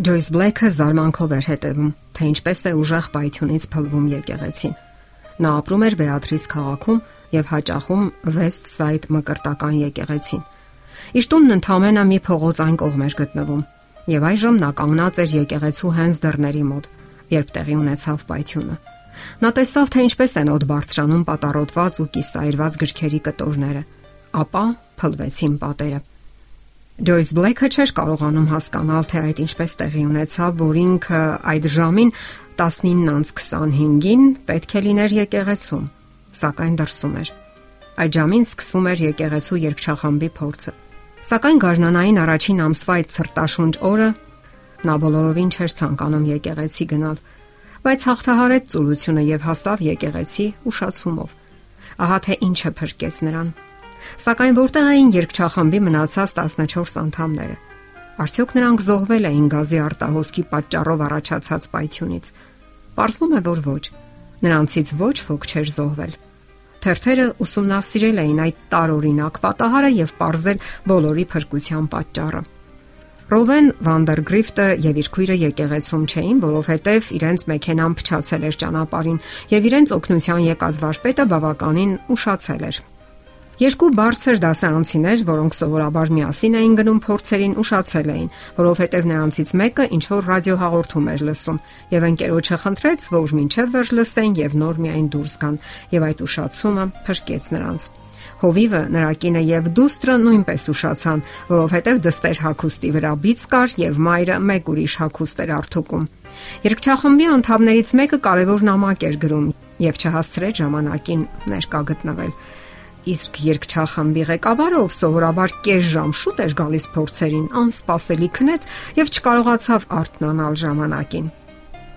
Ջոյս Բլեքը զարմանքով էր հետևում, թե ինչպես է ուժեղ պայթյունից փլվում եկեղեցին։ Նա ապրում էր Բեատրիս քաղաքում եւ հաճախում West Side մկրտական եկեղեցին։ Իշտունն ընդամենը մի փողոց այն կողմ էր գտնվում, եւ այժմ նա կանգնած էր եկեղեցու հենց դռների մոտ, երբ տեղի ունեցավ պայթյունը։ Նա տեսավ, թե ինչպես են օդ բարձրանում պատառոտված ու կիսայրված գրքերի կտորները, ապա փլվեցին պատերը։ Ջոյս Բլեքը չէր կարողանում հասկանալ, թե այդ ինչպես տեղի ունեցավ, որ ինքը այդ ժամին 19:25-ին պետք է լիներ եկեղեցում, սակայն դրսում էր։ Այդ ժամին սկսվում էր եկեղեցու երգչախմբի փորձը։ Սակայն գարնանային առաջին ամսվա այդ ցրտաշունչ օրը նա բոլորովին չէր ցանկանում եկեղեցի գնալ, բայց հաղթահարեց ծուլությունը եւ հասավ եկեղեցի ուշացումով։ Ահա թե ինչը փրկեց նրան Սակայն որտեղ էին երկչախմբի մնացած 14 անդամները։ Արդյոք նրանք զոհվել էին գազի արտահոսքի պատճառով առաջացած պայթյունից։ Պարզվում է, որ ոչ։ Նրանցից ոչ ոք չէր զոհվել։ Թերթերը ուսումնասիրել էին այդ տարօրինակ պատահարը եւ ողրզել բոլորի փրկության պատճառը։ Ռովեն Վանդերգրիֆտը եւ իր քույրը եկեղեցում չէին, որովհետեւ իրենց մեքենան փչացել էր ճանապարհին եւ իրենց օգնության եկած վարպետը բավականին ուշացել էր։ Երկու բարձր դասարանցիներ, որոնք սովորաբար միասին էին գնում փորձերին, ուշացել էին, որովհետև նրանցից մեկը ինչ որ ռադիո հաղորդում էր լսում, եւ ընկերոջը խնդրեց, որ մինչև վերջ լսեն եւ նոր միայն դուրս գան, եւ այդ ուշացումը փրկեց նրանց։ Հովիվը, նրա կինը եւ դուստրը նույնպես ուշացան, որովհետև դստեր հակոստի վրա բիծ կար եւ մայրը մեկ ուրիշ հակոստ էր արթուկում։ Երկչախմբի անդամներից մեկը կարևոր նամակ էր գրում եւ չհասցրեց ժամանակին ներկա գտնվել իսկ երկչախմբի ղեկավարը, ով սովորաբար կես ժամ շուտ էր գալիս փորձերին, անսպասելի քնեց եւ չկարողացավ արթնանալ ժամանակին։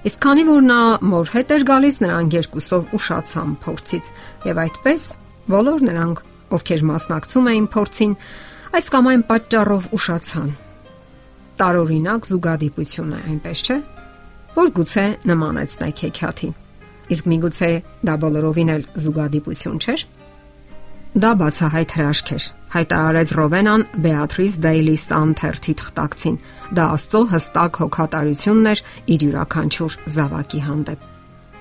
Իսկ քանի որ նա մոր հետ էր գալիս, նրանք երկուսով ուշացան փորձից եւ այդպես բոլոր նրանք, ովքեր մասնակցում էին փորձին, այս կամ այն պատճառով ուշացան։ Տարօրինակ զուգադիպություն է, այնպես չէ՞, որ գուցե նմանեցնեք հեքիաթին։ Իսկ միգուցե դա բոլորովին էլ զուգադիպություն չէր։ Դա բացահայտ հրաշք էր, հայտարարեց Ռովենան Բեատրիս Դեյլի Սանթերթի թղթակցին։ Դա Աստծո հստակ հոգատարությունն էր իր յուրաքանչյուր զավակի հանդեպ։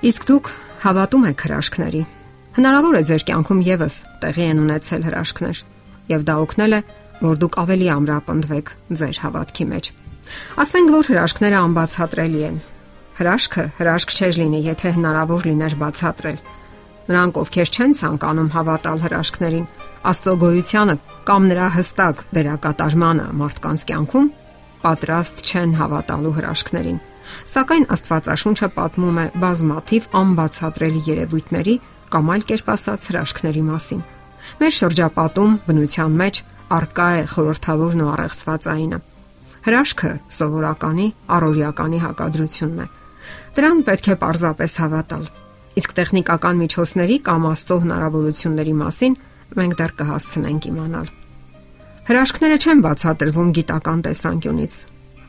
Իսկ դուք հավատում եք հրաշքների։ Հնարավոր է ձեր կյանքում եւս տեղի են ունեցել հրաշքներ, եւ դա օգնել է, որ դուք ավելի ամրապնդվեք ձեր հավատքի մեջ։ Ասենք որ հրաշքները անբացատրելի են։ Հրաշքը հրաշք չէր լինի, եթե հնարավոր լիներ բացատրել Նրանք, ովքեր չեն ցանկանում հավատալ հրաշքներին, Աստծո գոյությանը կամ նրա հստակ դերակատարմանը մարդկանց կյանքում, պատրաստ չեն հավատալու հրաշքներին։ Սակայն Աստվածաշունչը պատմում է բազմաթիվ անբացատրելի երևույթների կամ այլ կերպ ասած հրաշքների մասին։ Մեր շրջապատում բնության մեջ արկա է խորթավոր ու առեղծված այնը։ Հրաշքը սովորականի, առօրյականի հակադրությունն է։ Դրան պետք է պարզապես հավատալ Իսկ տեխնիկական միջոցների կամ աստծո հնարավորությունների մասին մենք դեռ կհասցնենք իմանալ։ Հրաշքները չեն բացատրվում գիտական տեսանկյունից,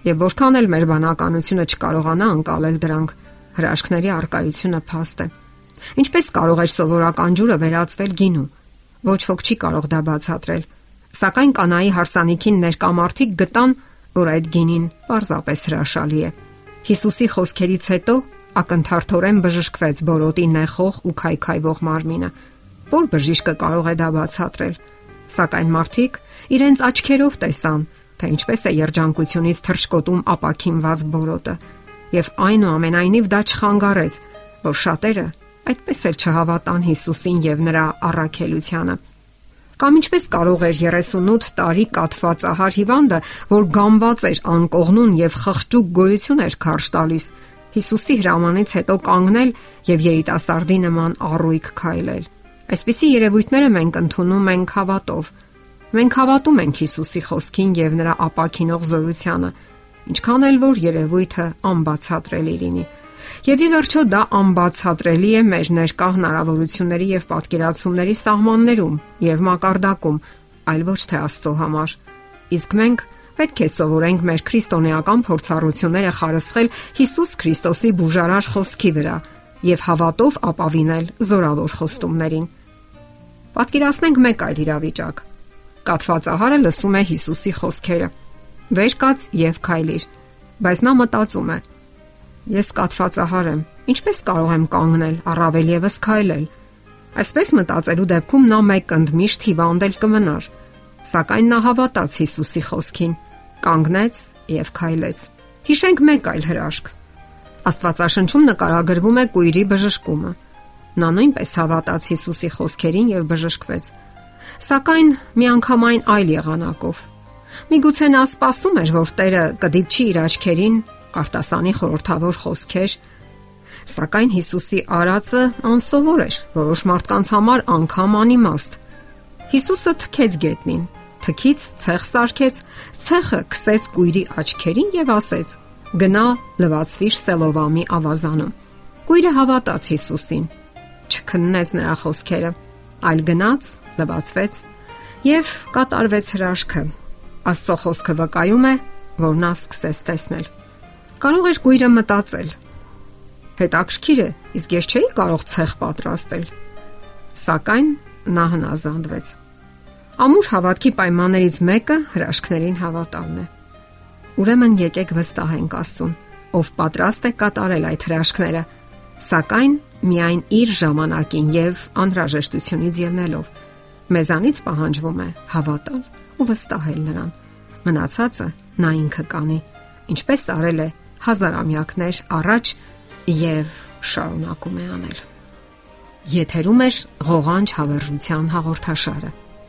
եւ որքան էլ մեր բանականությունը չկարողանա անցալել դրանք, հրաշքների արկայությունը փաստ է։ Ինչպես կարող է սովորական ջուրը վերածվել գինու։ Ոչ ոք չի կարող դա բացատրել, սակայն կանայի հարսանիքին ներկամարտիկ գտան, որ այդ գինին պարզապես հրաշալի է։ Հիսուսի խոսքերից հետո ակնթարթորեն բժշկվեց բորոտի նեխող ու քայքայվող մարմինը։ Որ բժիշկը կարող է դա բացատրել։ Սակայն մարդիկ իրենց աչքերով տեսան, թե ինչպես է երջանկությունից թռչկոտում ապակինված բորոտը, եւ այնուամենայնիվ դա չխանգարեց, որ շատերը այդպես էլ չհավատան Հիսուսին եւ նրա առաքելությանը։ Կամ ինչպես կարող էր 38 տարի կաթված ահար հիվանդը, որ գամված էր անկողնուն եւ խղճուկ գոյություն էր քարշ տալիս, Հիսուսի հրամանից հետո կանգնել եւ երիտասարդի նման առույգ քայլել։ Այսպիսի երևույթները մենք ընդունում ենք հավատով։ Մենք հավատում ենք Հիսուսի խոսքին եւ նրա ապակինող զորությանը, ինչքան էլ որ երևույթը անբացատրելի լինի։ Եվ ի վերջո դա անբացատրելի է մեր ներկա հնարավորությունների եւ պատկերացումների սահմաններում եւ մակարդակում, այլ ոչ թե Աստծո համար։ Իսկ մենք Պետք է սովորենք մեր քրիստոնեական փորձառությունները խարսխել Հիսուս Քրիստոսի բուժարար խոսքի վրա եւ հավատով ապավինել զորավոր խոստումներին։ Պատկերացնենք մեկ այլ իրավիճակ։ Կատված ահարը լսում է Հիսուսի խոսքերը. «Վեր կաց եւ քայլիր»։ Բայց նա մտածում է. Ես կատվածահար եմ, ինչպես կարող եմ կանգնել, առավել եւս քայլել։ Այսպես մտածելու դեպքում նա մեկ ընդմիշտ հիվանդել կմնար։ Սակայն նա հավատաց Հիսուսի խոսքին, կանգնեց եւ քայլեց։ Հիշենք մեկ այլ հրաշք։ Աստվածաշնչում նկարագրվում է կույրի բժշկումը։ Նա նույնպես հավատաց Հիսուսի խոսքերին եւ բժշկվեց։ Սակայն միանգամայն այլ եղանակով։ Միգուցե նա սպասում էր, որ Տերը կդիպչի իր աչքերին, կարտասանի խորթավոր խոսքեր, Սակայն Հիսուսի արածը անսովոր էր, որոշ մարդկանց համար անգամ անիմաստ։ Հիսուսը թքեց գետնին, թքից ցեխ սարքեց, ցեխը քսեց կույրի աչքերին եւ ասեց. Գնա, լվացվիր Սելովամի ավազանում։ Կույրը հավատաց Հիսուսին, չքննեց նրա խոսքերը, այլ գնաց, լվացվեց եւ կատարվեց հրաշքը։ Աստծո խոսքը վկայում է, որ նա սկսեց տեսնել։ Կարող էր գույրը մտածել. Հետաքրքիր է, իսկ ես չէի կարող ցեխ պատրաստել։ Սակայն նա հնազանդվեց։ Ամուր հավատքի պայմաններից մեկը հրաշքներին հավատալն է։ Ուրեմն եկեք վստահենք Աստծուն, ով պատրաստ է կատարել այդ հրաշքները, սակայն միայն իր ժամանակին եւ անհրաժեշտությունից ելնելով։ Մեզանից պահանջվում է հավատալ ու վստահել նրան։ Մնացածը նա ինքը կանի, ինչպես արել է հազարամյակներ առաջ եւ շարունակում է անել։ Եթերում է ղողանջ հավերժության հաղորդաշարը։